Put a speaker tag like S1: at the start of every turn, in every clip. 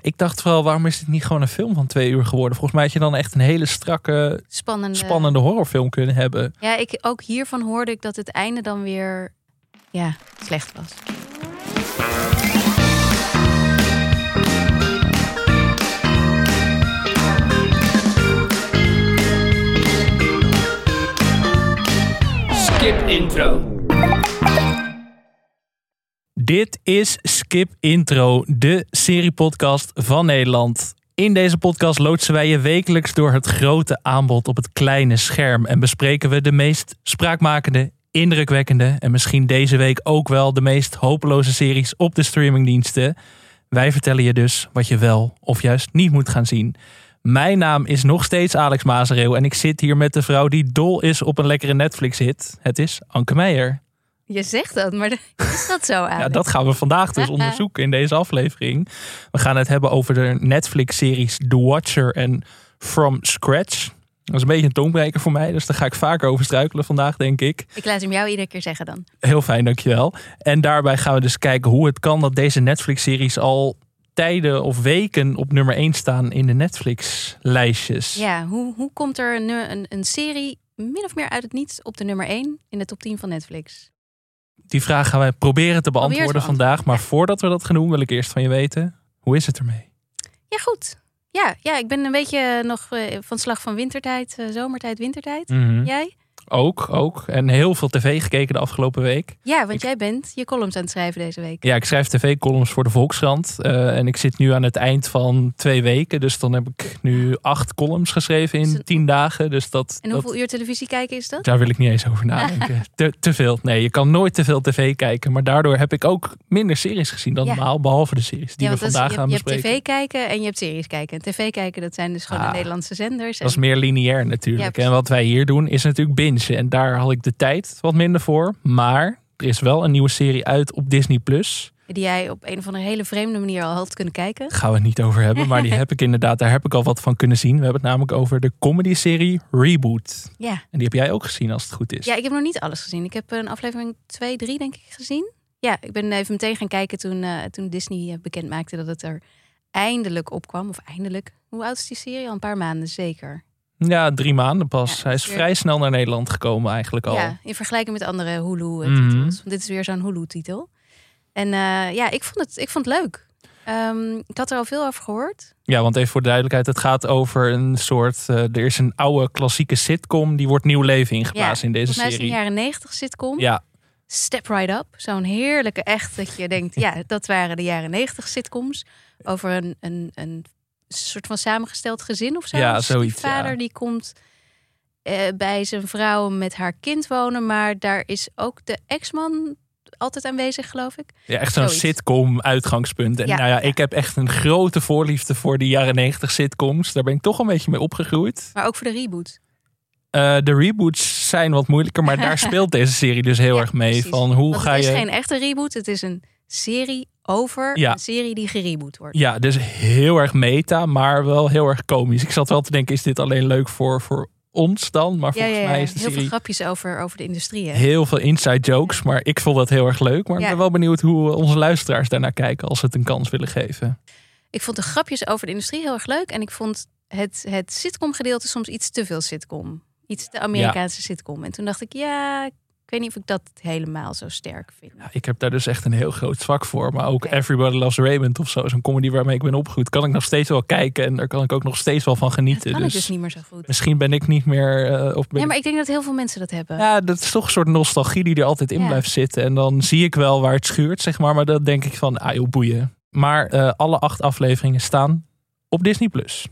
S1: Ik dacht vooral, waarom is dit niet gewoon een film van twee uur geworden? Volgens mij had je dan echt een hele strakke,
S2: Spannende.
S1: spannende horrorfilm kunnen hebben.
S2: Ja, ik, ook hiervan hoorde ik dat het einde dan weer ja, slecht was.
S3: Skip intro.
S1: Dit is Skip Intro, de seriepodcast van Nederland. In deze podcast loodsen wij je wekelijks door het grote aanbod op het kleine scherm en bespreken we de meest spraakmakende, indrukwekkende en misschien deze week ook wel de meest hopeloze series op de streamingdiensten. Wij vertellen je dus wat je wel of juist niet moet gaan zien. Mijn naam is nog steeds Alex Mazereeuw en ik zit hier met de vrouw die dol is op een lekkere Netflix-hit. Het is Anke Meijer.
S2: Je zegt dat, maar is dat zo aan?
S1: Ja, dat gaan we vandaag dus onderzoeken in deze aflevering. We gaan het hebben over de Netflix-series The Watcher en From Scratch. Dat is een beetje een tongbreker voor mij, dus daar ga ik vaker over struikelen vandaag, denk ik.
S2: Ik laat hem jou iedere keer zeggen dan.
S1: Heel fijn, dankjewel. En daarbij gaan we dus kijken hoe het kan dat deze Netflix-series al tijden of weken op nummer 1 staan in de Netflix-lijstjes.
S2: Ja, hoe, hoe komt er een, een, een serie min of meer uit het niets op de nummer 1 in de top 10 van Netflix?
S1: Die vraag gaan wij proberen te beantwoorden vandaag. Maar voordat we dat gaan doen, wil ik eerst van je weten, hoe is het ermee?
S2: Ja, goed. Ja, ja ik ben een beetje nog eh, van slag van wintertijd, eh, zomertijd, wintertijd.
S1: Mhm.
S2: Jij?
S1: Ook, ook. En heel veel tv gekeken de afgelopen week.
S2: Ja, want
S1: Ik-
S2: jij bent je columns aan het schrijven deze week.
S1: Ja, ik schrijf tv-columns voor de Volkskrant. eh, en ik zit nu aan het eind van twee weken. Dus dan heb ik nu acht columns geschreven in
S2: het-
S1: tien dagen. Dus dat,
S2: En
S1: dat,
S2: hoeveel uur televisie kijken is dat?
S1: daar wil ik niet eens over nadenken. te, te veel. Nee, je kan nooit te veel tv kijken. Maar daardoor heb ik ook minder series gezien dan
S2: Ja.
S1: normaal. Behalve de series die
S2: ja,
S1: we
S2: dat is-
S1: vandaag
S2: je,
S1: gaan
S2: je hebt
S1: bespreken.
S2: tv kijken en je hebt series kijken. En tv kijken, dat zijn dus gewoon
S1: Ah,
S2: de Nederlandse zenders.
S1: Dat is meer lineair natuurlijk.
S2: Ja,
S1: en wat wij hier doen is natuurlijk bingen. En daar had ik de tijd wat minder voor. Maar er is wel een nieuwe serie uit op Disney+. Plus.
S2: die jij op een of andere hele vreemde manier al had kunnen kijken.
S1: Daar gaan we het niet over hebben. Maar die heb ik inderdaad, daar heb ik al wat van kunnen zien. We hebben het namelijk over de comedy-serie Reboot.
S2: Ja.
S1: En die heb jij ook gezien als het goed is.
S2: ja, ik heb nog niet alles gezien. Ik heb een aflevering 2, 3 denk ik gezien. Ja, ik ben even meteen gaan kijken toen, eh, toen Disney eh, bekend maakte dat het er eindelijk opkwam. Of eindelijk. Hoe oud is die serie? Al een paar maanden zeker.
S1: Ja, drie maanden pas.
S2: Ja,
S1: Hij is
S2: dus weer-
S1: vrij snel naar Nederland gekomen eigenlijk al.
S2: Ja, in vergelijking met andere Hulu-titels.
S1: Mhm.
S2: Want dit is weer zo'n Hulu-titel. En eh, ja, ik vond het, ik vond het leuk. Ehm, ik had er al veel over gehoord.
S1: Ja, want even voor de duidelijkheid. Het gaat over een soort... eh, er is een oude klassieke sitcom. Die wordt nieuw leven ingeblazen in deze
S2: is het een
S1: serie.
S2: jaren 90 sitcom.
S1: Ja,
S2: Step Right Up. Zo'n heerlijke echt dat je denkt, ja, dat waren de jaren 90 sitcoms. Over een, een, een soort van samengesteld gezin of zo.
S1: Ja,
S2: Een
S1: zoiets,
S2: vader
S1: ja.
S2: die komt eh, bij zijn vrouw met haar kind wonen. Maar daar is ook de ex-man altijd aanwezig, geloof ik.
S1: ja echt zo'n sitcom uitgangspunt. En
S2: Ja,
S1: nou ja,
S2: ja.
S1: ik heb echt een grote voorliefde voor die jaren 90 sitcoms. Daar ben ik toch een beetje mee opgegroeid.
S2: Maar ook voor de reboot.
S1: Eh, de reboots zijn wat moeilijker, maar daar speelt deze serie dus heel
S2: Ja,
S1: erg mee.
S2: precies.
S1: Van hoe
S2: Want
S1: ga
S2: het is
S1: je.
S2: geen echte reboot. Het is een serie over
S1: Ja.
S2: een serie die gereboot wordt.
S1: Ja, dus heel erg meta, maar wel heel erg komisch. Ik zat wel te denken, is dit alleen leuk voor, voor ons dan? Maar
S2: Ja,
S1: volgens
S2: ja,
S1: mij is de
S2: Heel veel grapjes over, over de industrie. Hè?
S1: heel veel inside jokes. Maar ik vond dat heel erg leuk. Maar ik ben wel benieuwd hoe onze luisteraars daarnaar kijken als ze het een kans willen geven.
S2: Ik vond de grapjes over de industrie heel erg leuk. En ik vond het, het sitcom gedeelte soms iets te veel sitcom. Iets te Amerikaanse sitcom. En toen dacht ik, ja, ik weet niet of ik dat helemaal zo sterk vind.
S1: Ja, ik heb daar dus echt een heel groot zwak voor. Maar ook. Everybody Loves Raymond of zo. Zo'n comedy waarmee ik ben opgegroeid. Kan ik nog steeds wel kijken. En daar kan ik ook nog steeds wel van
S2: Dat
S1: genieten.
S2: kan
S1: dus
S2: ik dus niet meer zo goed.
S1: misschien ben ik niet meer... eh, of ben
S2: Ja, maar ik denk dat heel veel mensen dat hebben.
S1: Ja, dat is toch een soort nostalgie die er altijd in
S2: Ja.
S1: blijft zitten. En dan zie ik wel waar het schuurt, zeg maar. Maar dan denk ik van, ah joh, boeien. Maar eh, alle acht afleveringen staan op Disney+. Plus.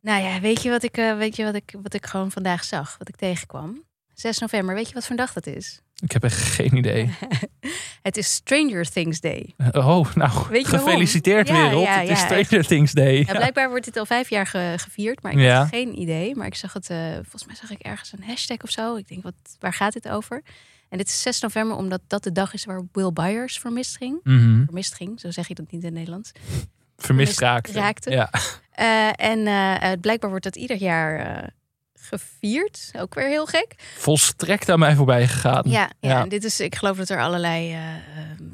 S2: Nou ja, weet je, wat ik, eh, weet je wat ik, wat ik gewoon vandaag zag? Wat ik tegenkwam? 6 november, weet je wat voor dag dat is?
S1: Ik heb echt geen idee.
S2: Het is Stranger Things Day.
S1: Oh, nou,
S2: Weet je waarom?
S1: gefeliciteerd
S2: Ja,
S1: wereld.
S2: ja,
S1: het is Stranger Things Day.
S2: Blijkbaar wordt dit al vijf jaar ge- gevierd, maar ik had geen idee. Maar ik zag het, eh, volgens mij zag ik ergens een hashtag of zo. Ik denk, wat, waar gaat dit over? En dit is 6 november, omdat dat de dag is waar Will Byers vermist ging.
S1: Mhm.
S2: Vermist ging, zo zeg je dat niet in het Nederlands.
S1: Vermist raakte.
S2: raakte.
S1: Ja.
S2: Eh, en eh, eh, blijkbaar wordt dat ieder jaar eh, gevierd. Ook weer heel gek.
S1: Volstrekt aan mij voorbij gegaan.
S2: Ja, ja, dit is, ik geloof dat er allerlei eh, ehm,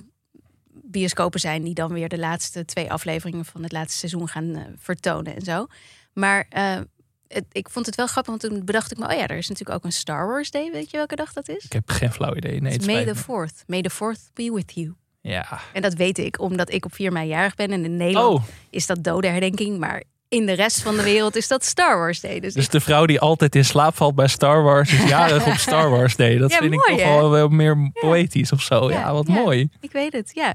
S2: bioscopen zijn die dan weer de laatste twee afleveringen van het laatste seizoen gaan eh, vertonen en zo. Maar eh, het, ik vond het wel grappig, want toen bedacht ik me, oh ja, er is natuurlijk ook een Star Wars Day. Weet je welke dag dat is?
S1: Ik heb geen flauw idee. Nee, het
S2: May the. 4th. May the 4th be with you.
S1: Ja.
S2: En dat weet ik, omdat ik op 4 mei jarig ben. En in Nederland
S1: Oh,
S2: is dat dodenherdenking. Maar in de rest van de wereld is dat Star Wars Day. Dus,
S1: dus de vrouw die altijd in slaap valt bij Star Wars is jarig op Star Wars Day. Dat
S2: Ja,
S1: vind ik toch
S2: hè?
S1: wel, wel meer poëtisch of zo. Ja,
S2: Ja,
S1: wat mooi.
S2: ik, weet het, ja.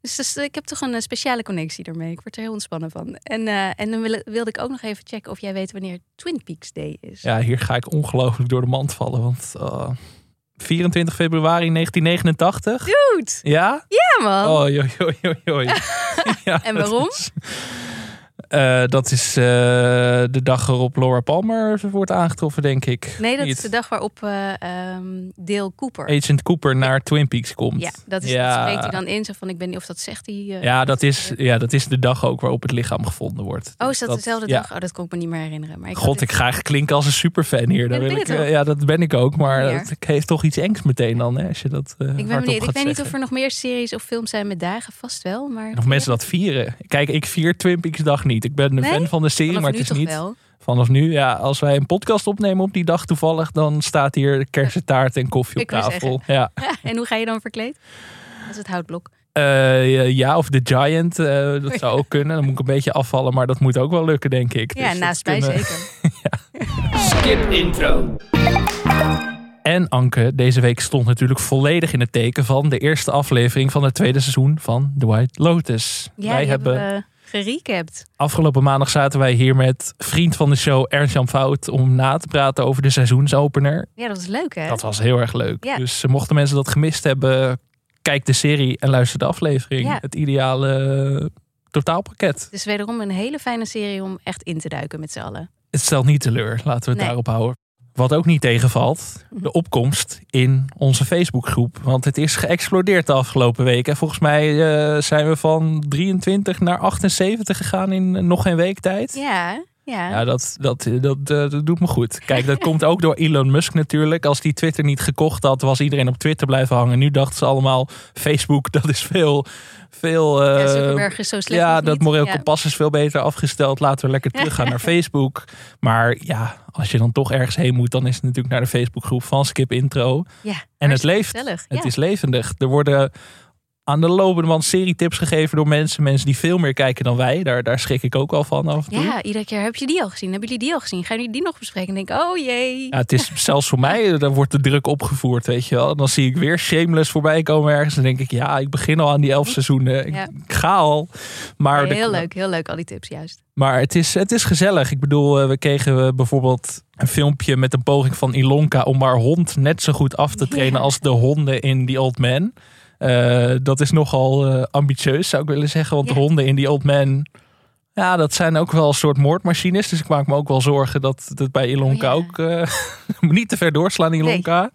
S2: Dus, dus, ik heb toch een eh, speciale connectie ermee. Ik word er heel ontspannen van. En, eh, en dan wil- wilde ik ook nog even checken of jij weet wanneer Twin Peaks Day is.
S1: Ja, hier ga ik ongelooflijk door de mand vallen. Want uh, 24 februari 1989.
S2: Dude!
S1: Ja?
S2: Ja, man!
S1: Oh, joi, joi, joi, joi. Ja,
S2: En waarom?
S1: Eh, dat is eh, de dag waarop Laura Palmer wordt aangetroffen, denk ik.
S2: nee, dat
S1: Niet.
S2: is de dag waarop Dale Cooper...
S1: Agent Cooper naar Twin Peaks komt.
S2: Ja, dat, is,
S1: Ja.
S2: dat spreekt hij dan in. Zo van, ik ben niet of dat zegt hij...
S1: Ja, dat is, ja, dat is de dag ook waarop het lichaam gevonden wordt.
S2: Oh,
S1: Dus
S2: is dat, dezelfde
S1: ja.
S2: dag? Oh, dat kon ik me niet meer herinneren. Maar ik
S1: God, ik ga eigenlijk klinken als een superfan hier. Daar
S2: Ja, dat
S1: wil
S2: ben
S1: ik, ja, dat ben ik ook. Maar het heeft toch iets engs meteen dan, hè, als je dat
S2: Ik ben benieuwd. Ik weet niet of er nog meer series of films zijn met dagen. Vast wel. Maar
S1: En of mensen dat vieren. Kijk, ik vier Twin Peaks dag niet. Ik ben een
S2: Nee?
S1: fan van de serie,
S2: Vanaf
S1: maar
S2: nu
S1: het is
S2: toch
S1: niet
S2: wel.
S1: vanaf nu. Ja, als wij een podcast opnemen op die dag toevallig, dan staat hier kersentaart en koffie op tafel. Ja.
S2: en hoe ga je dan verkleed? Dat is het houtblok.
S1: Eh, ja, of The Giant, eh, dat zou ook kunnen. Dan moet ik een beetje afvallen, maar dat moet ook wel lukken, denk ik.
S2: Ja,
S1: Dus
S2: naast mij
S1: kunnen-
S2: zeker.
S3: Skip intro.
S1: En Anke, deze week stond natuurlijk volledig in het teken van de eerste aflevering van het tweede seizoen van The White Lotus.
S2: Ja,
S1: wij
S2: die
S1: hebben
S2: gerecapt.
S1: afgelopen maandag zaten wij hier met vriend van de show Ernst-Jan Fout om na te praten over de seizoensopener.
S2: Ja, dat was leuk hè?
S1: Dat was heel erg leuk.
S2: Ja.
S1: Dus eh, mochten mensen dat gemist hebben, kijk de serie en luister de aflevering.
S2: Ja.
S1: Het ideale eh, totaalpakket.
S2: Het is wederom een hele fijne serie om echt in te duiken met z'n allen.
S1: Het stelt niet teleur, laten we het
S2: Nee.
S1: daarop houden. Wat ook niet tegenvalt, de opkomst in onze Facebookgroep. Want het is geëxplodeerd de afgelopen week. En volgens mij eh, zijn we van 23 naar 78 gegaan in nog geen week tijd.
S2: Ja, ja.
S1: Ja, dat, dat, dat, dat doet me goed. Kijk, dat komt ook door Elon Musk natuurlijk. Als die Twitter niet gekocht had, was iedereen op Twitter blijven hangen. Nu dachten ze allemaal, Facebook, dat is veel... veel
S2: ja
S1: eh,
S2: Zuckerberg is zo slecht
S1: ja,
S2: nog
S1: dat moreel
S2: Ja.
S1: kompas is veel beter afgesteld. Laten we lekker teruggaan naar Facebook. Maar ja, als je dan toch ergens heen moet, dan is het natuurlijk naar de Facebookgroep van Skip Intro.
S2: Ja,
S1: En het leeft.
S2: Gezellig.
S1: Het is levendig. Er worden aan de lopende band serietips gegeven door mensen. Mensen die veel meer kijken dan wij. Daar, daar schrik ik ook wel van af en toe.
S2: ja, iedere keer heb je die al gezien. Hebben jullie die al gezien? Gaan jullie die nog bespreken? En denk ik, oh jee.
S1: Ja, het is zelfs voor mij, daar wordt de druk opgevoerd, weet je wel. Dan zie ik weer Shameless voorbij komen ergens. Dan denk ik, ja, ik begin al aan die elf seizoenen. Ik,
S2: Ja.
S1: ga al. Maar, de-
S2: heel leuk, heel leuk al die tips juist.
S1: maar het, is, het is gezellig. Ik bedoel, eh, we kregen eh, bijvoorbeeld een filmpje met een poging van Ilonka... om haar hond net zo goed af te trainen
S2: Ja.
S1: als de honden in The Old Man. Eh, dat is nogal eh, ambitieus, zou ik willen zeggen. Want
S2: Ja.
S1: de honden in The Old Man... Ja, dat zijn ook wel een soort moordmachines. Dus ik maak me ook wel zorgen dat het bij Ilonka
S2: Oh ja.
S1: ook... eh, niet te ver doorslaan, Ilonka.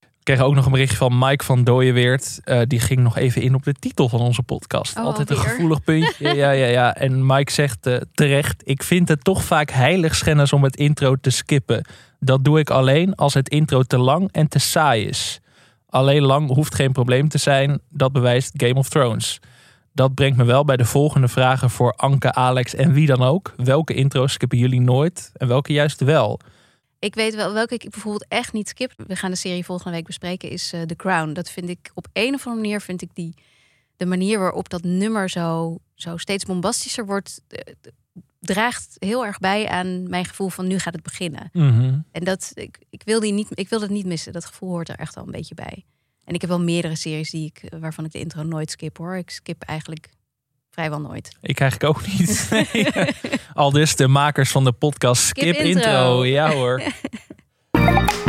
S1: Ik kreeg ook nog een berichtje van Mike van Dooyeweert. Eh, die ging nog even in op de titel van onze podcast.
S2: Oh,
S1: Altijd een gevoelig puntje. ja, ja, ja. En Mike zegt terecht: Ik vind het toch vaak heiligschennis om het intro te skippen. Dat doe ik alleen als het intro te lang en te saai is. Alleen lang hoeft geen probleem te zijn. Dat bewijst Game of Thrones. Dat brengt me wel bij de volgende vragen voor Anke, Alex en wie dan ook. Welke intro's skippen jullie nooit en welke juist wel?
S2: Ik weet wel welke ik bijvoorbeeld echt niet skip. We gaan de serie volgende week bespreken. Is eh, The Crown. Dat vind ik op een of andere manier vind ik die de manier waarop dat nummer zo, zo steeds bombastischer wordt, eh, draagt heel erg bij aan mijn gevoel van nu gaat het beginnen.
S1: Mhm.
S2: En dat ik, ik wil die niet, ik wil dat niet missen. Dat gevoel hoort er echt wel een beetje bij. En ik heb wel meerdere series die ik, eh, waarvan ik de intro nooit skip hoor. Ik skip eigenlijk vrijwel nooit.
S1: Ik eigenlijk ook niet. Al dus de makers van de podcast Skip,
S2: Skip
S1: intro.
S2: intro.
S1: Ja hoor.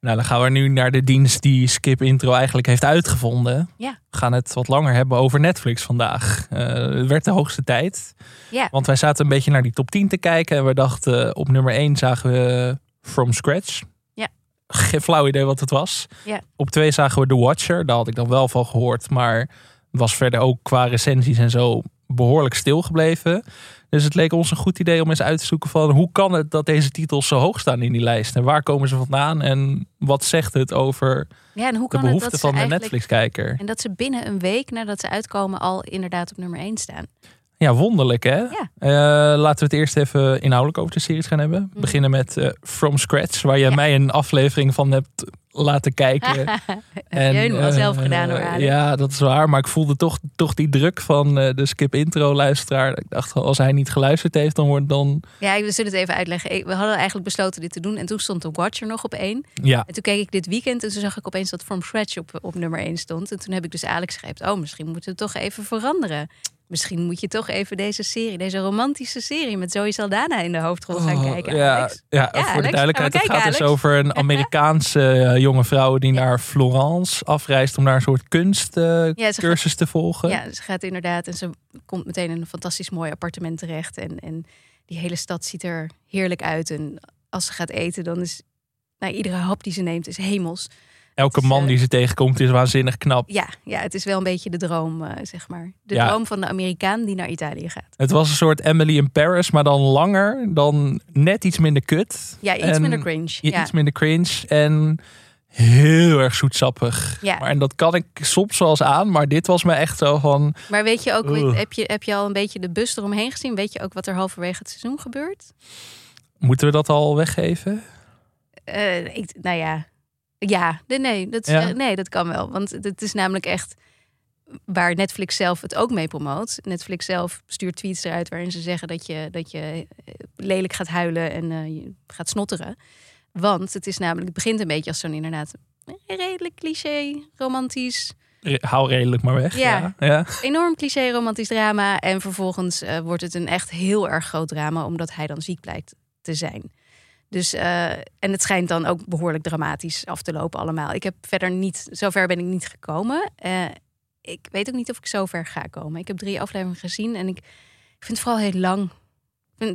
S1: nou, dan gaan we nu naar de dienst die Skip Intro eigenlijk heeft uitgevonden.
S2: Ja.
S1: We gaan het wat langer hebben over Netflix vandaag. Eh, het werd de hoogste tijd.
S2: Ja.
S1: Want wij zaten een beetje naar die top 10 te kijken. En we dachten, op nummer 1 zagen we From Scratch.
S2: Ja.
S1: Geen flauw idee wat het was.
S2: Ja.
S1: Op 2 zagen we The Watcher. Daar had ik dan wel van gehoord. Maar was verder ook qua recensies en zo behoorlijk stil gebleven. Dus het leek ons een goed idee om eens uit te zoeken van hoe kan het dat deze titels zo hoog staan in die lijst? En waar komen ze vandaan? En wat zegt het over
S2: Ja, en hoe
S1: de
S2: kan dat ze
S1: van de Netflix-kijker?
S2: En dat ze binnen een week nadat ze uitkomen al inderdaad op nummer 1 staan.
S1: Ja, wonderlijk hè?
S2: Ja.
S1: Eh, laten we het eerst even inhoudelijk over de series gaan hebben.
S2: Mhm.
S1: beginnen met eh, From Scratch, waar je
S2: Ja.
S1: mij een aflevering van hebt laten kijken.
S2: Heb je helemaal
S1: eh,
S2: zelf gedaan hoor, Alex.
S1: Ja, dat is waar. Maar ik voelde toch, toch die druk van eh, de skip intro luisteraar. Ik dacht, als hij niet geluisterd heeft, dan wordt dan...
S2: Ja, we zullen het even uitleggen. We hadden eigenlijk besloten dit te doen. En toen stond de Watcher nog op één.
S1: Ja,
S2: En toen keek ik dit weekend en toen zag ik opeens dat From Scratch op, op nummer 1 stond. En toen heb ik dus Alex geschreven, oh, misschien moeten we het toch even veranderen. Misschien moet je toch even deze serie, deze romantische serie met Zoe Saldana in de hoofdrol gaan
S1: Oh,
S2: kijken.
S1: ja,
S2: Alex.
S1: ja,
S2: Ja,
S1: voor
S2: Alex,
S1: de duidelijkheid. Het gaat dus over een Amerikaanse eh, jonge vrouw die naar Florence afreist om daar een soort kunstcursus
S2: Ja, gaat-
S1: te volgen.
S2: Ja, ze gaat inderdaad en ze komt meteen in een fantastisch mooi appartement terecht. En, en die hele stad ziet er heerlijk uit. En als ze gaat eten, dan is nou, iedere hap die ze neemt is hemels.
S1: Elke man
S2: eh,
S1: die ze tegenkomt is waanzinnig knap.
S2: Ja, ja, het is wel een beetje de droom, eh, zeg maar. De
S1: Ja.
S2: droom van de Amerikaan die naar Italië gaat.
S1: Het was een soort Emily in Paris, maar dan langer, dan net iets minder kut.
S2: Ja, iets
S1: En
S2: minder cringe.
S1: Ja. Iets minder cringe en heel erg zoetsappig.
S2: Ja.
S1: Maar, en dat kan ik soms wel eens aan, maar dit was me echt zo van...
S2: Maar weet je ook, heb je, heb je al een beetje de bus eromheen gezien? Weet je ook wat er halverwege het seizoen gebeurt?
S1: Moeten we dat al weggeven?
S2: Eh, ik, nou ja, ja, nee, nee, dat,
S1: Ja?
S2: eh, nee, dat kan wel. Want het is namelijk echt waar Netflix zelf het ook mee promoot. Netflix zelf stuurt tweets eruit waarin ze zeggen dat je, dat je eh, lelijk gaat huilen en je gaat snotteren. Want het is namelijk, het begint een beetje als zo'n inderdaad redelijk cliché, romantisch,
S1: Re- Hou redelijk maar weg.
S2: Ja.
S1: Ja. ja.
S2: enorm cliché romantisch drama. En vervolgens wordt het een echt heel erg groot drama, omdat hij dan ziek blijkt te zijn. Dus, eh, en het schijnt dan ook behoorlijk dramatisch af te lopen allemaal. Ik heb verder niet, zover ben ik niet gekomen. Eh, ik weet ook niet of ik zover ga komen. Ik heb drie afleveringen gezien en ik, ik vind het vooral heel lang.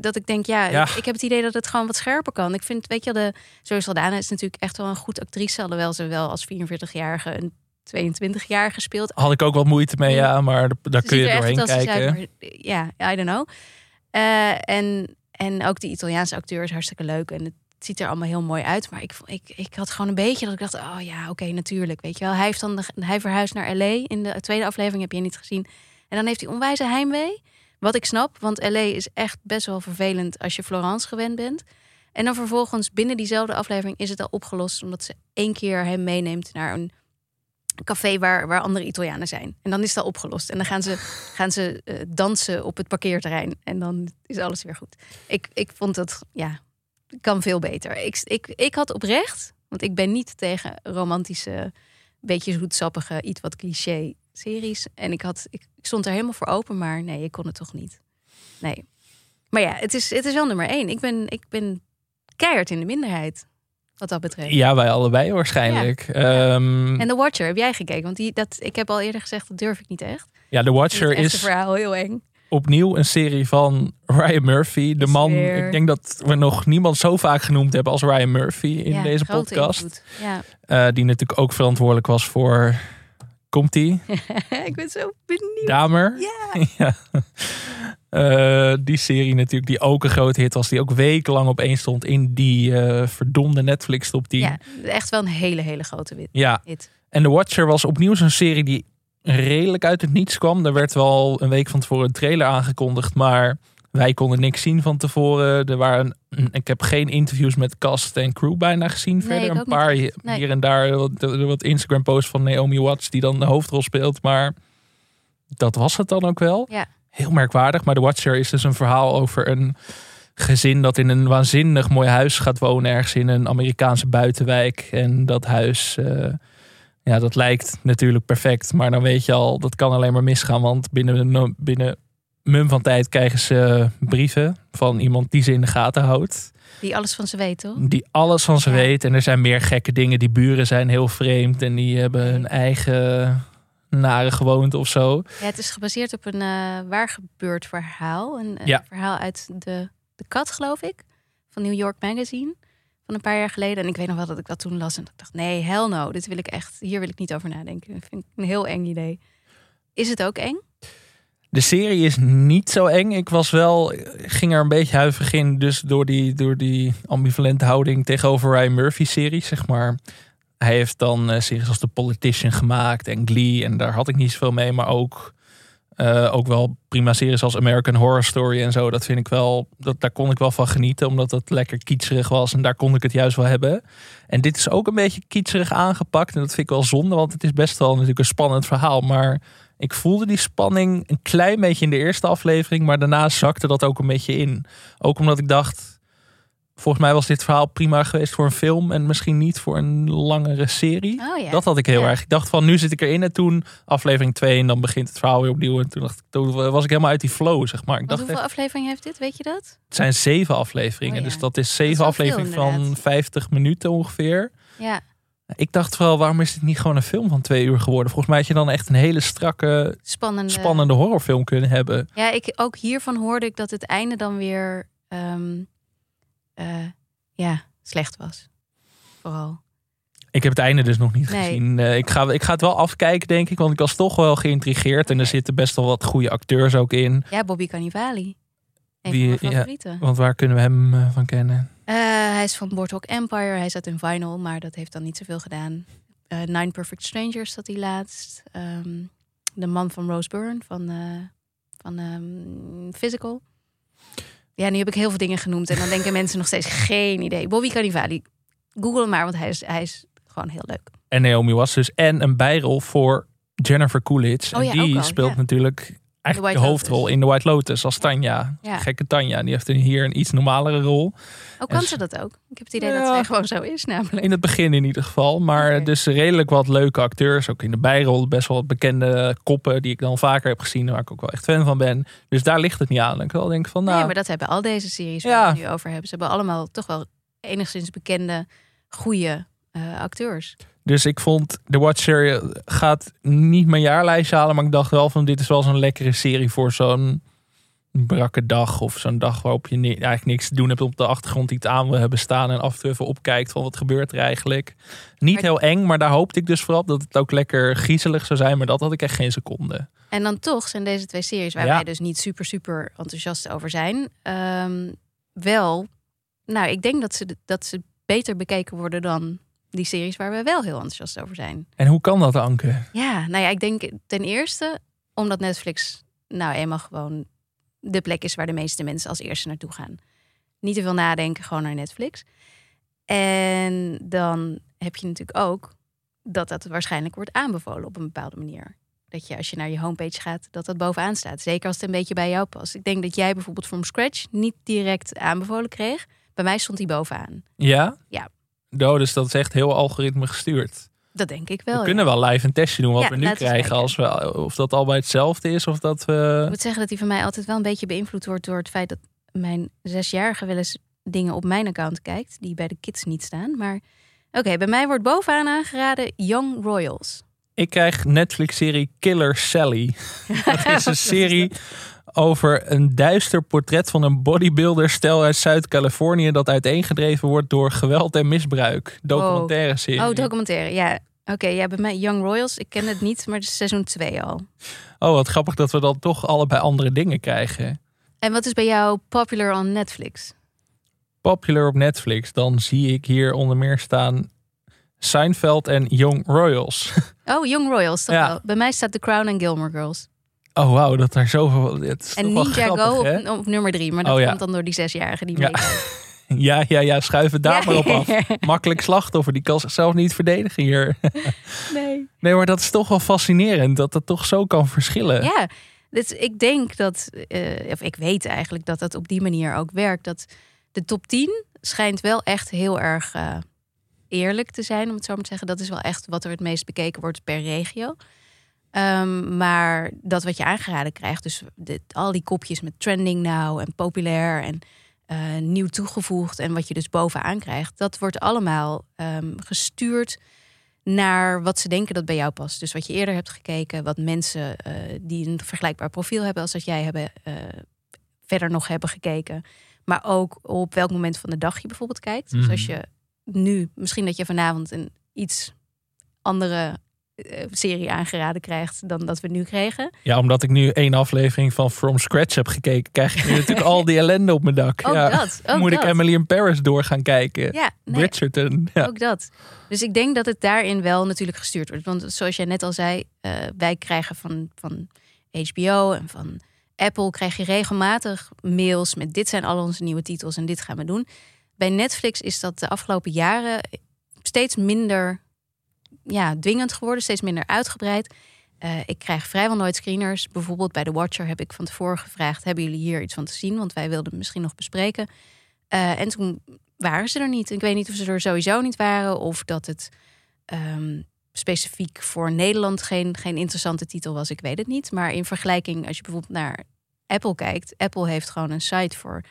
S2: Dat ik denk, ja,
S1: Ja.
S2: Ik, ik heb het idee dat het gewoon wat scherper kan. Ik vind, weet je, de Zoe Saldana is natuurlijk echt wel een goed actrice, alhoewel ze wel als 44-jarige een 22-jarige speelt.
S1: Had ik ook wat moeite mee, ja, maar d- daar kun je
S2: er
S1: doorheen kijken.
S2: maar, ja, I don't know. Eh, en, en ook die Italiaanse acteur is hartstikke leuk. En het ziet er allemaal heel mooi uit. Maar ik, ik, ik had gewoon een beetje dat ik dacht... oh ja, oké, natuurlijk. Weet je wel. Hij, heeft dan hij verhuist naar L.A. In de tweede aflevering heb je niet gezien. En dan heeft hij onwijze heimwee. Wat ik snap, want L.A. is echt best wel vervelend... als je Florence gewend bent. En dan vervolgens binnen diezelfde aflevering is het al opgelost... omdat ze één keer hem meeneemt naar een café waar, waar andere Italianen zijn. En dan is dat opgelost. En dan gaan ze, gaan ze eh, dansen op het parkeerterrein. En dan is alles weer goed. Ik, ik vond het, ja, kan veel beter. Ik, ik, ik had oprecht, want ik ben niet tegen romantische, beetje zoetsappige, iets wat cliché series. En ik, had, ik, ik stond er helemaal voor open, maar nee, ik kon het toch niet. Nee. Maar ja, het is, het is wel nummer één. Ik ben, ik ben keihard in de minderheid, wat dat betreft.
S1: Ja, wij allebei waarschijnlijk. Ehm,
S2: En The Watcher, heb jij gekeken? Want die, dat, ik heb al eerder gezegd, dat durf ik niet echt.
S1: ja, The Watcher
S2: Het
S1: is
S2: verhaal heel eng.
S1: opnieuw een serie van Ryan Murphy. De man, ik denk dat we nog niemand zo vaak genoemd hebben als Ryan Murphy in
S2: Ja,
S1: deze podcast.
S2: Ja.
S1: Eh, die natuurlijk ook verantwoordelijk was voor... Komt-ie?
S2: ik ben zo benieuwd.
S1: Damer.
S2: Ja.
S1: ja. Eh, die serie natuurlijk, die ook een grote hit was. Die ook wekenlang op één stond in die eh, verdomde Netflix top 10.
S2: ja, echt wel een hele, hele grote wit-
S1: ja,
S2: hit.
S1: en The Watcher was opnieuw zo'n serie die redelijk uit het niets kwam. Er werd wel een week van tevoren een trailer aangekondigd, maar wij konden niks zien van tevoren. Er waren, ik heb geen interviews met cast en crew bijna gezien.
S2: Nee,
S1: verder een
S2: niet
S1: paar
S2: echt.
S1: hier,
S2: Nee.
S1: hier en daar wat, wat Instagram posts van Naomi Watts die dan de hoofdrol speelt, maar dat was het dan ook wel.
S2: Ja.
S1: Heel merkwaardig, maar The Watcher is dus een verhaal over een gezin dat in een waanzinnig mooi huis gaat wonen ergens in een Amerikaanse buitenwijk en dat huis eh, ja, dat lijkt natuurlijk perfect. Maar dan weet je al, dat kan alleen maar misgaan. Want binnen, binnen mum van tijd krijgen ze brieven van iemand die ze in de gaten houdt.
S2: Die alles van ze weet, toch?
S1: Die alles van ze
S2: Ja.
S1: weet. En er zijn meer gekke dingen. Die buren zijn heel vreemd. En die hebben hun eigen nare gewoonte of zo.
S2: Ja, het is gebaseerd op een eh waar gebeurd verhaal. Een, een
S1: Ja.
S2: verhaal uit de, de Kat, geloof ik. Van New York Magazine. Van een paar jaar geleden. En ik weet nog wel dat ik dat toen las. En ik dacht, nee, hell no. Dit wil ik echt, hier wil ik niet over nadenken. Dat vind ik een heel eng idee. Is het ook eng?
S1: De serie is niet zo eng. Ik was wel, ging er een beetje huiverig in. Dus door die, door die ambivalente houding tegenover Ryan Murphy-serie, zeg maar. Hij heeft dan series als The Politician gemaakt en Glee. En daar had ik niet zoveel mee. Maar ook, uh, ook wel prima series als American Horror Story en zo. Dat vind ik wel, dat, daar kon ik wel van genieten. Omdat het lekker kietserig was. En daar kon ik het juist wel hebben. En dit is ook een beetje kietserig aangepakt. En dat vind ik wel zonde. Want het is best wel natuurlijk een spannend verhaal. Maar ik voelde die spanning een klein beetje in de eerste aflevering, maar daarna zakte dat ook een beetje in. Ook omdat ik dacht, volgens mij was dit verhaal prima geweest voor een film en misschien niet voor een langere serie.
S2: Oh, ja.
S1: Dat had ik heel
S2: Ja.
S1: erg. Ik dacht van, nu zit ik erin en toen aflevering 2 en dan begint het verhaal weer opnieuw. En toen, dacht ik, toen was ik helemaal uit die flow, zeg maar. Ik dacht
S2: hoeveel
S1: echt,
S2: afleveringen heeft dit? Weet je dat?
S1: het zijn zeven afleveringen,
S2: Oh, ja.
S1: dus dat is zeven afleveringen van
S2: inderdaad.
S1: 50 minuten ongeveer.
S2: Ja.
S1: Ik dacht vooral, waarom is dit niet gewoon een film van twee uur geworden? Volgens mij had je dan echt een hele strakke,
S2: Spannende.
S1: spannende horrorfilm kunnen hebben.
S2: Ja, ik, ook hiervan hoorde ik dat het einde dan weer ehm, eh, ja, slecht was. Vooral.
S1: Ik heb het einde dus nog niet
S2: Nee.
S1: gezien. Eh, ik, ga, ik ga het wel afkijken, denk ik. Want ik was toch wel geïntrigeerd. En er zitten best wel wat goede acteurs ook in.
S2: Ja, Bobby Cannavale. Een
S1: Wie-
S2: van mijn
S1: ja.
S2: favorieten.
S1: Want waar kunnen we hem eh, van kennen?
S2: Hij is van Boardwalk Empire. Hij zat in Vinyl, maar dat heeft dan niet zoveel gedaan. Nine Perfect Strangers zat hij laatst. Ehm, de man van Rose Byrne van, van ehm, Physical. Ja, nu heb ik heel veel dingen genoemd. En dan denken mensen nog steeds geen idee. Bobby Cannavale. Google hem maar, want hij is, hij is gewoon heel leuk.
S1: En Naomi Watts dus. En een bijrol voor Jennifer Coolidge.
S2: Oh
S1: en die
S2: al,
S1: speelt
S2: ja.
S1: natuurlijk eigenlijk de, hoofdrol
S2: Lotus.
S1: in The White Lotus. Als Tanja.
S2: Ja.
S1: Gekke Tanja. Die heeft hier een iets normalere rol.
S2: Ook kan
S1: En
S2: ze dat ook? Ik heb het idee
S1: Ja.
S2: dat zij gewoon zo is, namelijk.
S1: In het begin in ieder geval. Maar dus redelijk wat leuke acteurs. Ook in de bijrol best wel wat bekende koppen. Die ik dan vaker heb gezien. Waar ik ook wel echt fan van ben. Dus daar ligt het niet aan. Ik wel denk van nou...
S2: Nee, maar dat hebben al deze series waar
S1: Ja.
S2: we het nu over hebben. Ze hebben allemaal toch wel enigszins bekende, goede eh, acteurs.
S1: Dus ik vond The Watch serie gaat niet mijn jaarlijstje halen. Maar ik dacht wel van dit is wel zo'n lekkere serie voor zo'n brakke dag. Of zo'n dag waarop je ni- eigenlijk niks te doen hebt op de achtergrond. Iets aan wil hebben staan. En af en toe even opkijkt van wat gebeurt er eigenlijk. Niet heel eng, maar daar hoopte ik dus vooral dat het ook lekker griezelig zou zijn. Maar dat had ik echt geen seconde.
S2: En dan toch zijn deze twee series, waar
S1: Ja.
S2: wij dus niet super, super enthousiast over zijn, ehm, wel, nou, ik denk dat ze, dat ze beter bekeken worden dan die series waar we wel heel enthousiast over zijn.
S1: En hoe kan dat, Anke?
S2: Ja, nou ja, ik denk ten eerste omdat Netflix nou eenmaal gewoon de plek is waar de meeste mensen als eerste naartoe gaan. Niet te veel nadenken, gewoon naar Netflix. En dan heb je natuurlijk ook dat dat waarschijnlijk wordt aanbevolen op een bepaalde manier. Dat je als je naar je homepage gaat, dat dat bovenaan staat. Zeker als het een beetje bij jou past. Ik denk dat jij bijvoorbeeld from scratch niet direct aanbevolen kreeg. Bij mij stond die bovenaan.
S1: Ja?
S2: Ja.
S1: Dus dat is echt heel algoritme gestuurd.
S2: Dat denk ik wel.
S1: we
S2: ja.
S1: kunnen wel live een testje doen wat
S2: Ja,
S1: we nu krijgen. Als we, of dat al bij hetzelfde is of dat we...
S2: Ik moet zeggen dat die van mij altijd wel een beetje beïnvloed wordt door het feit dat mijn zesjarige wel eens dingen op mijn account kijkt, die bij de kids niet staan. Maar oké, bij mij wordt bovenaan aangeraden Young Royals.
S1: Ik krijg Netflix-serie Killer Sally. Dat is een serie over een duister portret van een bodybuilder stel uit Zuid-Californië dat uiteengedreven wordt door geweld en misbruik. Documentaire serie.
S2: Oh, documentaire. Ja, oké. ja, bij mij Young Royals. Ik ken het niet, maar het is seizoen 2 al.
S1: Oh, wat grappig dat we dan toch allebei andere dingen krijgen.
S2: En wat is bij jou popular on Netflix?
S1: Popular op Netflix, dan zie ik hier onder meer staan Seinfeld en Young Royals.
S2: Oh, Young Royals. Toch
S1: Ja.
S2: wel. Bij mij staat The Crown en Gilmore Girls.
S1: Oh, wauw, dat daar zoveel... Het is
S2: En Ninjago
S1: grappig, hè?
S2: op, op nummer 3. Maar dat
S1: Oh, ja.
S2: komt dan door die zesjarige die
S1: Ja. Ja, ja, ja, schuif het daar
S2: Ja.
S1: maar op af. Makkelijk slachtoffer, die kan zichzelf niet verdedigen hier.
S2: nee.
S1: Nee, maar dat is toch wel fascinerend dat het toch zo kan verschillen.
S2: Ja, dus ik denk dat, eh, of ik weet eigenlijk dat het op die manier ook werkt. Dat de top 10 schijnt wel echt heel erg eh, eerlijk te zijn, om het zo maar te zeggen. Dat is wel echt wat er het meest bekeken wordt per regio. Ehm, maar dat wat je aangeraden krijgt, dus dit, al die kopjes met trending now en populair en eh, nieuw toegevoegd en wat je dus bovenaan krijgt, dat wordt allemaal ehm, gestuurd naar wat ze denken dat bij jou past. Dus wat je eerder hebt gekeken, wat mensen eh, die een vergelijkbaar profiel hebben als dat jij hebben, eh, verder nog hebben gekeken. Maar ook op welk moment van de dag je bijvoorbeeld kijkt. Dus
S1: Mhm.
S2: als je nu, misschien dat je vanavond een iets andere serie aangeraden krijgt dan dat we nu kregen.
S1: Ja, omdat ik nu één aflevering van From Scratch heb gekeken, krijg ik nu natuurlijk al die ellende op mijn dak.
S2: Ook
S1: ja.
S2: dat. Ook
S1: Moet
S2: dat.
S1: ik Emily in Paris door gaan kijken?
S2: Ja, nee,
S1: Bridgerton. Ja.
S2: ook dat. Dus ik denk dat het daarin wel natuurlijk gestuurd wordt. Want zoals jij net al zei, eh, wij krijgen van, van HBO en van Apple krijg je regelmatig mails met dit zijn al onze nieuwe titels en dit gaan we doen. Bij Netflix is dat de afgelopen jaren steeds minder ja, dwingend geworden, steeds minder uitgebreid. Eh, ik krijg vrijwel nooit screeners. Bijvoorbeeld bij The Watcher heb ik van tevoren gevraagd: hebben jullie hier iets van te zien? Want wij wilden het misschien nog bespreken. Eh, en toen waren ze er niet. Ik weet niet of ze er sowieso niet waren of dat het ehm, specifiek voor Nederland geen, geen interessante titel was. Ik weet het niet. Maar in vergelijking, als je bijvoorbeeld naar Apple kijkt, Apple heeft gewoon een site voor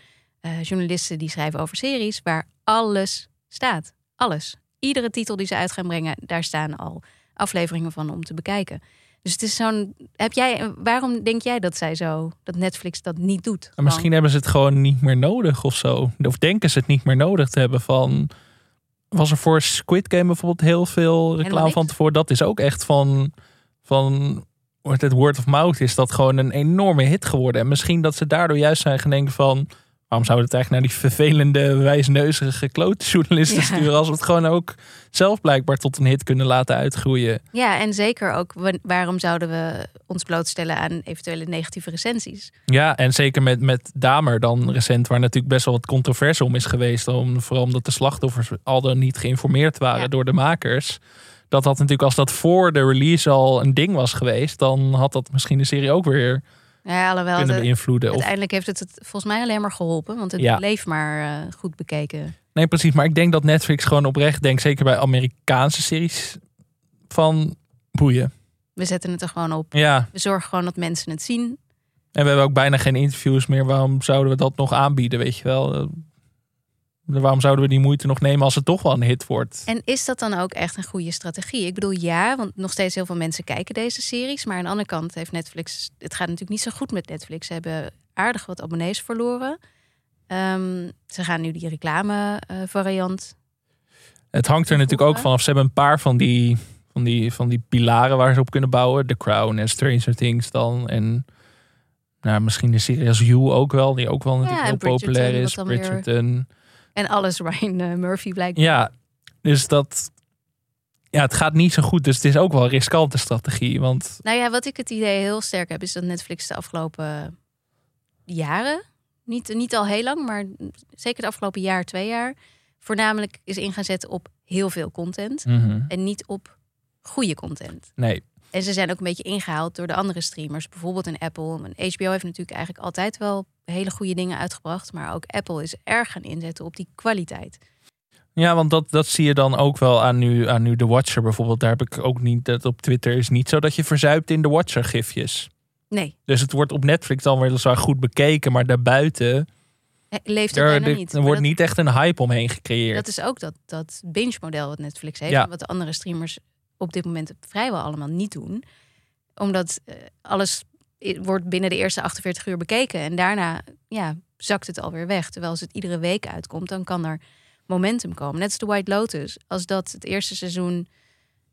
S2: eh, journalisten die schrijven over series waar alles staat. Alles. Iedere titel die ze uit gaan brengen, daar staan al afleveringen van om te bekijken. Dus het is zo'n. Heb jij? Waarom denk jij dat zij zo dat Netflix dat niet doet?
S1: En misschien hebben ze het gewoon niet meer nodig of zo. Of denken ze het niet meer nodig te hebben van... Was er voor Squid Game bijvoorbeeld heel veel reclame van tevoren? Dat is ook echt van... van het word of mouth is dat gewoon een enorme hit geworden. En misschien dat ze daardoor juist zijn gaan denken van... Waarom zouden we het eigenlijk naar die vervelende, wijsneuzige klote journalisten
S2: Ja.
S1: sturen... als we het gewoon ook zelf blijkbaar tot een hit kunnen laten uitgroeien.
S2: Ja, en zeker ook wa- waarom zouden we ons blootstellen aan eventuele negatieve recensies?
S1: Ja, en zeker met, met Damer dan recent, waar natuurlijk best wel wat controverse om is geweest. Om, vooral omdat de slachtoffers al dan niet geïnformeerd waren
S2: Ja.
S1: door de makers. Dat had natuurlijk, als dat voor de release al een ding was geweest, dan had dat misschien de serie ook weer
S2: Ja, alhoewel
S1: kunnen beïnvloeden. Of,
S2: uiteindelijk heeft het het volgens mij alleen maar geholpen, want het
S1: Ja.
S2: bleef maar eh, goed bekeken.
S1: nee, precies. Maar ik denk dat Netflix gewoon oprecht denkt, zeker bij Amerikaanse series, van boeien.
S2: We zetten het er gewoon op.
S1: Ja,
S2: We zorgen gewoon dat mensen het zien.
S1: en we hebben ook bijna geen interviews meer. Waarom zouden we dat nog aanbieden, weet je wel? Waarom zouden we die moeite nog nemen als het toch wel een hit wordt?
S2: En is dat dan ook echt een goede strategie? Ik bedoel, ja, want nog steeds heel veel mensen kijken deze series. Maar aan de andere kant heeft Netflix... Het gaat natuurlijk niet zo goed met Netflix. Ze hebben aardig wat abonnees verloren. Ehm, ze gaan nu die reclame eh, variant.
S1: Het hangt er natuurlijk ook vanaf. Ze hebben een paar van die, van, die, van die pilaren waar ze op kunnen bouwen. The Crown en Stranger Things dan. En nou, misschien de serie als You ook wel. Die ook wel natuurlijk heel populair is.
S2: weer-
S1: Bridgerton.
S2: En alles Ryan eh, Murphy blijkt.
S1: Ja, dus dat... Ja, het gaat niet zo goed. Dus het is ook wel een riskante strategie. Want
S2: Nou ja, wat ik het idee heel sterk heb, is dat Netflix de afgelopen jaren, niet, niet al heel lang, maar zeker de afgelopen jaar, twee jaar, voornamelijk is in gaan zetten op heel veel content
S1: mhm,
S2: en niet op goede content.
S1: nee.
S2: En ze zijn ook een beetje ingehaald door de andere streamers, bijvoorbeeld een Apple. En HBO heeft natuurlijk eigenlijk altijd wel hele goede dingen uitgebracht, maar ook Apple is erg gaan inzetten op die kwaliteit.
S1: Ja, want dat, dat zie je dan ook wel aan nu, aan nu The Watcher bijvoorbeeld. Daar heb ik ook niet... Dat op Twitter is niet zo dat je verzuipt in The Watcher gifjes.
S2: Nee,
S1: Dus het wordt op Netflix dan weliswaar goed bekeken. Maar daarbuiten...
S2: leeft het
S1: Er,
S2: bijna niet.
S1: er wordt
S2: dat-
S1: niet echt een hype omheen gecreëerd.
S2: Dat is ook dat, dat binge-model wat Netflix heeft.
S1: Ja.
S2: en Wat de andere streamers op dit moment vrijwel allemaal niet doen. Omdat eh, alles wordt binnen de eerste 48 uur bekeken. En daarna ja, zakt het alweer weg. Terwijl als het iedere week uitkomt, dan kan er momentum komen. Net als de White Lotus. Als dat het eerste seizoen,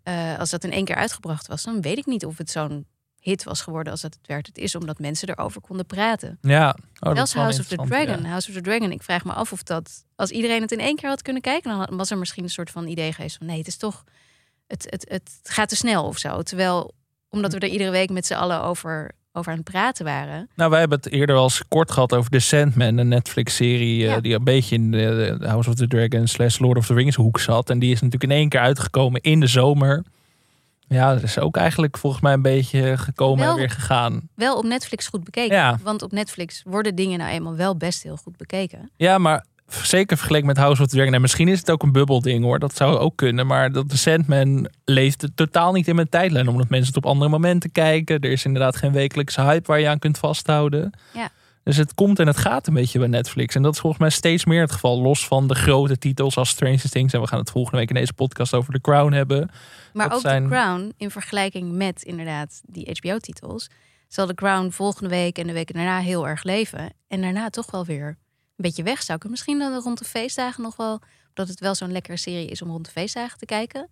S2: eh, als dat in één keer uitgebracht was... dan weet ik niet of het zo'n hit was geworden als dat het werd. Het is omdat mensen erover konden praten.
S1: ja, oh, dat
S2: Zelfs
S1: is
S2: House of the Dragon.
S1: ja.
S2: House of the Dragon. Ik vraag me af of dat, als iedereen het in één keer had kunnen kijken, dan was er misschien een soort van idee geweest van nee, het is toch, het, het, het gaat te snel of zo. Terwijl, omdat we er iedere week met z'n allen over, over aan het praten waren.
S1: Nou, wij hebben het eerder wel eens kort gehad over The Sandman, een Netflix-serie eh, die een beetje in de, de House of the Dragon slash Lord of the Rings hoek zat. En die is natuurlijk in één keer uitgekomen in de zomer. Ja, dat is ook eigenlijk volgens mij een beetje gekomen
S2: Wel-
S1: en weer gegaan.
S2: Wel op Netflix goed bekeken.
S1: Ja.
S2: Want op Netflix worden dingen nou eenmaal wel best heel goed bekeken.
S1: Ja, maar zeker vergeleken met House of the Dragon. En misschien is het ook een bubbelding hoor, dat zou ook kunnen. Maar dat The Sandman leeft het totaal niet in mijn tijdlijn. Omdat mensen het op andere momenten kijken. Er is inderdaad geen wekelijkse hype waar je aan kunt vasthouden.
S2: Ja.
S1: Dus het komt en het gaat een beetje bij Netflix. En dat is volgens mij steeds meer het geval. Los van de grote titels als Stranger Things. En we gaan het volgende week in deze podcast over The Crown hebben.
S2: Maar
S1: Dat
S2: ook
S1: zijn-
S2: The Crown, in vergelijking met inderdaad die HBO-titels, zal The Crown volgende week en de weken daarna heel erg leven. En daarna toch wel weer een beetje wegzakken. Misschien dan rond de feestdagen nog wel, omdat het wel zo'n lekkere serie is om rond de feestdagen te kijken.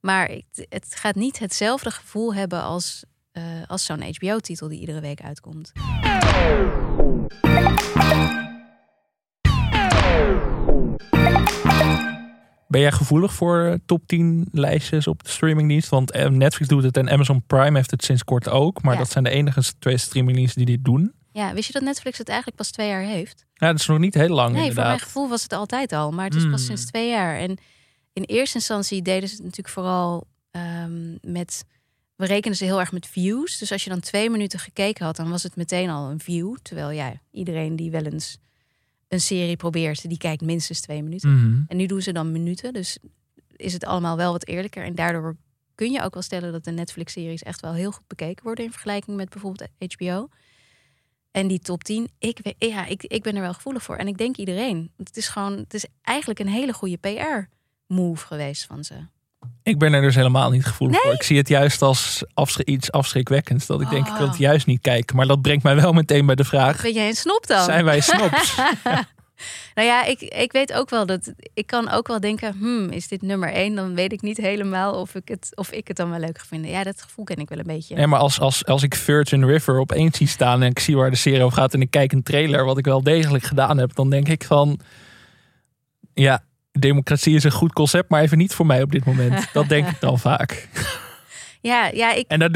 S2: Maar het, het gaat niet hetzelfde gevoel hebben als, eh, als zo'n HBO-titel die iedere week uitkomt.
S1: Ben jij gevoelig voor eh, top 10 lijstjes op de streamingdienst? Want eh, Netflix doet het en Amazon Prime heeft het sinds kort ook. Maar
S2: Ja.
S1: dat zijn de enige twee streamingdiensten die dit doen.
S2: Ja, wist je dat Netflix het eigenlijk pas twee jaar heeft?
S1: Ja, dat is nog niet heel lang
S2: Nee, voor mijn
S1: inderdaad.
S2: gevoel was het altijd al, maar het is pas
S1: Hmm.
S2: sinds twee jaar. En in eerste instantie deden ze het natuurlijk vooral ehm, met. We rekenen ze heel erg met views. Dus als je dan twee minuten gekeken had, dan was het meteen al een view. Terwijl ja, iedereen die wel eens een serie probeert, die kijkt minstens twee minuten.
S1: Mhm.
S2: En nu doen ze dan minuten. Dus is het allemaal wel wat eerlijker. En daardoor kun je ook wel stellen dat de Netflix-series echt wel heel goed bekeken worden in vergelijking met bijvoorbeeld HBO. En die top 10, ik, ja, ik, ik ben er wel gevoelig voor. En ik denk iedereen. Het is gewoon, het is eigenlijk een hele goede PR-move geweest van ze.
S1: Ik ben er dus helemaal niet gevoelig voor. Ik zie het juist als iets afschrikwekkends. Dat ik denk, ik wil het
S2: Oh.
S1: juist niet kijken. Maar dat brengt mij wel meteen bij de vraag.
S2: Ben jij een snop dan?
S1: Zijn wij snops?
S2: Nou ja, ik, ik weet ook wel dat. Ik kan ook wel denken: hmm, is dit nummer één? Dan weet ik niet helemaal of ik het, of ik het dan wel leuk ga vinden. Ja, dat gevoel ken ik wel een beetje.
S1: Nee, maar als, als, als ik Virgin River opeens zie staan en ik zie waar de serie over gaat en ik kijk een trailer, wat ik wel degelijk gedaan heb, dan denk ik van, ja, democratie is een goed concept, maar even niet voor mij op dit moment. Dat denk ik dan vaak.
S2: Ja, ja, ik,
S1: En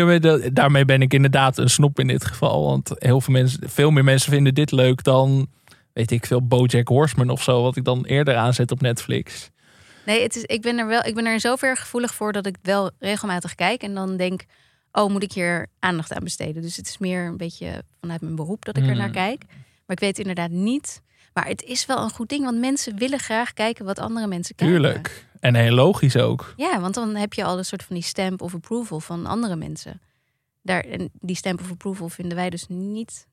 S1: daarmee ben ik inderdaad een snop in dit geval, want heel veel mensen, veel meer mensen vinden dit leuk dan, weet ik veel, BoJack Horseman of zo, wat ik dan eerder aanzet op Netflix.
S2: Nee, het is, ik, ben er wel, ik ben er in zover gevoelig voor dat ik wel regelmatig kijk. En dan denk, oh, moet ik hier aandacht aan besteden? Dus het is meer een beetje vanuit mijn beroep dat ik er
S1: Hmm.
S2: naar kijk. Maar ik weet inderdaad niet. Maar het is wel een goed ding, want mensen willen graag kijken wat andere mensen kijken.
S1: Tuurlijk. En heel logisch ook.
S2: Ja, want dan heb je al een soort van die stamp of approval van andere mensen. Daar, en die stamp of approval vinden wij dus niet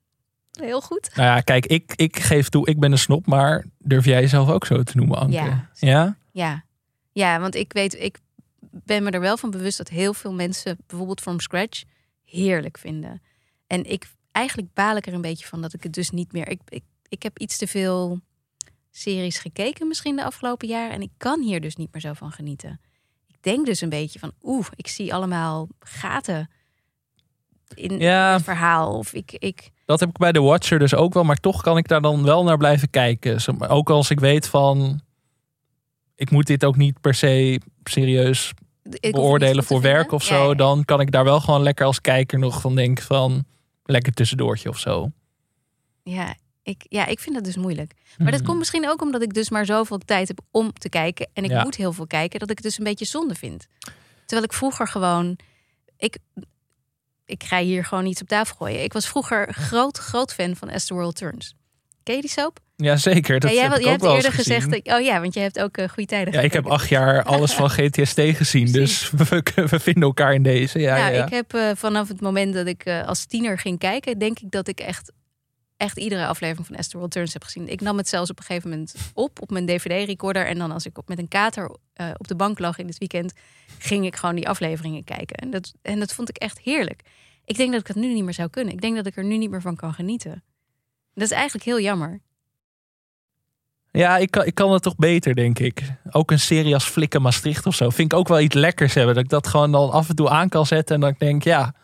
S2: heel goed.
S1: Nou ja, kijk, ik, ik geef toe, ik ben een snop, maar durf jij jezelf ook zo te noemen, Anke?
S2: Ja.
S1: Ja?
S2: Ja. ja, want ik weet, ik ben me er wel van bewust dat heel veel mensen bijvoorbeeld from scratch heerlijk vinden. En ik eigenlijk baal ik er een beetje van dat ik het dus niet meer. Ik, ik, ik heb iets te veel series gekeken misschien de afgelopen jaren en ik kan hier dus niet meer zo van genieten. Ik denk dus een beetje van, oeh, ik zie allemaal gaten in
S1: Ja.
S2: het verhaal. Of ik, ik,
S1: Dat heb ik bij The Watcher dus ook wel, maar toch kan ik daar dan wel naar blijven kijken. Ook als ik weet van, ik moet dit ook niet per se serieus beoordelen voor werk of zo.
S2: ja.
S1: Dan kan ik daar wel gewoon lekker als kijker nog van denken van, lekker tussendoortje of zo.
S2: Ja, ik, ja, ik vind dat dus moeilijk. Maar dat
S1: Hmm.
S2: komt misschien ook omdat ik dus maar zoveel tijd heb om te kijken. En ik
S1: Ja.
S2: moet heel veel kijken, dat ik het dus een beetje zonde vind. Terwijl ik vroeger gewoon. Ik, ik ga hier gewoon iets op tafel gooien. Ik was vroeger groot, groot fan van As the World Turns. Ken je die soap?
S1: Ja, zeker. Dat
S2: ja, jij,
S1: heb ik
S2: jij
S1: ook
S2: hebt eerder
S1: gezien.
S2: gezegd. Dat, oh ja, want jij hebt ook eh, goede tijden.
S1: Ja, ik heb acht jaar alles van GTST gezien, dus we, we vinden elkaar in deze. Ja, ja,
S2: nou,
S1: ja.
S2: ik heb eh, vanaf het moment dat ik eh, als tiener ging kijken, denk ik dat ik echt, echt iedere aflevering van Esther World Turns heb gezien. Ik nam het zelfs op een gegeven moment op op mijn DVD-recorder. En dan als ik op, met een kater eh, op de bank lag in het weekend, ging ik gewoon die afleveringen kijken. En dat, en dat vond ik echt heerlijk. Ik denk dat ik het nu niet meer zou kunnen. Ik denk dat ik er nu niet meer van kan genieten. Dat is eigenlijk heel jammer.
S1: Ja, ik kan, ik kan het toch beter, denk ik. Ook een serie als Flikken Maastricht of zo. Vind ik ook wel iets lekkers hebben. Dat ik dat gewoon dan af en toe aan kan zetten. En ik denk, ja,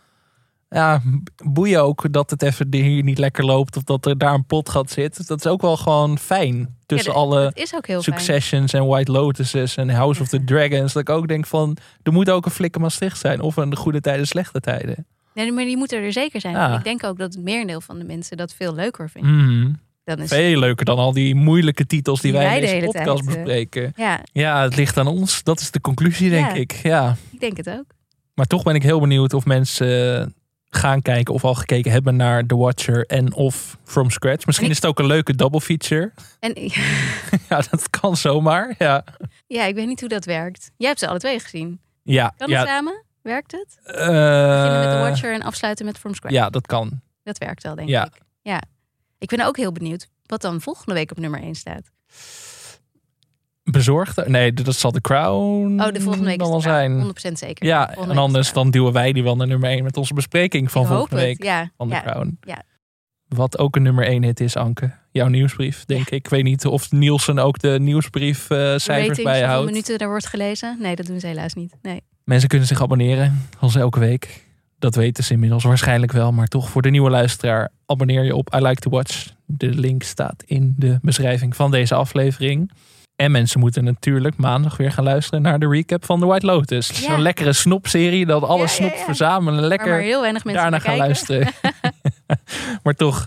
S1: ja boeien ook dat het even hier niet lekker loopt. Of dat er daar een potgat zit. Dat is ook wel gewoon fijn. Tussen
S2: Ja, dat-
S1: alle
S2: dat is ook heel fijn.
S1: Successions en White Lotuses en House of the Dragons. Dat ik ook denk van, er moet ook een Flikken Maastricht zijn. Of een goede tijden, slechte tijden.
S2: Nee, maar die moeten er zeker zijn.
S1: Ja.
S2: Ik denk ook dat het merendeel van de mensen dat veel leuker vindt.
S1: Mhm.
S2: Dan is,
S1: Veel leuker dan al die moeilijke titels die,
S2: Die
S1: wij in
S2: de
S1: deze
S2: hele
S1: podcast
S2: tijd, eh,
S1: bespreken.
S2: ja,
S1: Ja, het ligt aan ons. Dat is de conclusie, denk ik. Ja.
S2: ik denk het ook.
S1: Maar toch ben ik heel benieuwd of mensen gaan kijken of al gekeken hebben naar The Watcher en of From Scratch. Misschien
S2: En
S1: is het ook een leuke double feature.
S2: En
S1: ja, dat kan zomaar. Ja,
S2: Ja, ik weet niet hoe dat werkt. Jij hebt ze alle twee gezien.
S1: ja,
S2: Kan
S1: ja,
S2: het samen? Werkt het?
S1: eh,
S2: Beginnen met The Watcher en afsluiten met From Scratch.
S1: ja, dat kan.
S2: Dat werkt wel, denk
S1: Ja.
S2: ik. Ja. Ik ben ook heel benieuwd wat dan volgende week op nummer 1 staat.
S1: Bezorgd? Nee, dat zal de Crown
S2: Oh, de volgende week
S1: dan wel zijn.
S2: zijn. 100% zeker.
S1: Ja, en anders dan duwen wij die wel naar nummer 1 met onze bespreking van volgende week
S2: Ja,
S1: van de
S2: ja.
S1: Crown.
S2: ja.
S1: Wat ook een nummer 1 hit is, Anke. Jouw nieuwsbrief, denk ik. Ik weet niet of Nielsen ook de nieuwsbrief
S2: De
S1: cijfers
S2: ratings, hoeveel
S1: bijhoudt.
S2: minuten er wordt gelezen? Nee, dat doen ze helaas niet. Nee.
S1: Mensen kunnen zich abonneren, zoals elke week. Dat weten ze inmiddels waarschijnlijk wel. Maar toch voor de nieuwe luisteraar, abonneer je op I Like to Watch. De link staat in de beschrijving van deze aflevering. En mensen moeten natuurlijk maandag weer gaan luisteren naar de recap van The White Lotus.
S2: Ja.
S1: Zo'n lekkere snopserie, dat alle
S2: Ja, ja,
S1: snop
S2: ja.
S1: verzamelen. Lekker
S2: maar heel weinig mensen
S1: daarna gaan luisteren. maar toch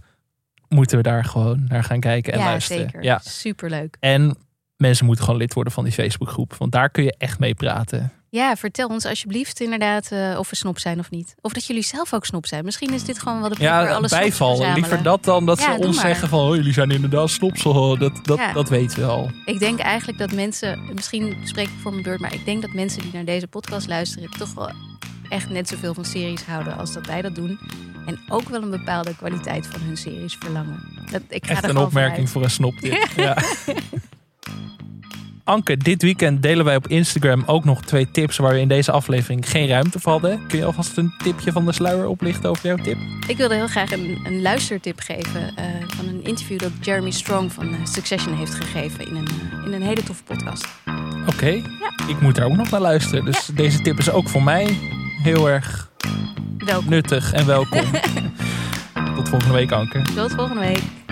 S1: moeten we daar gewoon naar gaan kijken en
S2: ja,
S1: luisteren.
S2: zeker.
S1: Ja.
S2: Superleuk.
S1: En mensen moeten gewoon lid worden van die Facebookgroep. Want daar kun je echt mee praten.
S2: Ja, vertel ons alsjeblieft inderdaad eh, of we snop zijn of niet. Of dat jullie zelf ook snop zijn. Misschien is dit gewoon wat het
S1: Ja,
S2: alles
S1: bijval. Liever dat dan dat
S2: Ja,
S1: ze ons
S2: maar.
S1: zeggen van... Oh, jullie zijn inderdaad snopsel. Dat, dat,
S2: Ja.
S1: dat weten we al.
S2: Ik denk eigenlijk dat mensen, misschien spreek ik voor mijn beurt, maar ik denk dat mensen die naar deze podcast luisteren toch wel echt net zoveel van series houden als dat wij dat doen. En ook wel een bepaalde kwaliteit van hun series verlangen. Dat, ik ga
S1: Echt een opmerking voor een snop dit. Ja. Anke, dit weekend delen wij op Instagram ook nog twee tips... waar we in deze aflevering geen ruimte voor hadden. Kun je alvast een tipje van de sluier oplichten over jouw tip?
S2: Ik wilde heel graag een, een luistertip geven eh, van een interview dat Jeremy Strong van eh, Succession heeft gegeven in een, eh, in een hele toffe podcast.
S1: Oké, ik moet daar ook nog naar luisteren. Dus deze tip is ook voor mij heel erg
S2: Welkom.
S1: nuttig en welkom. Tot volgende week, Anke.
S2: Tot volgende week.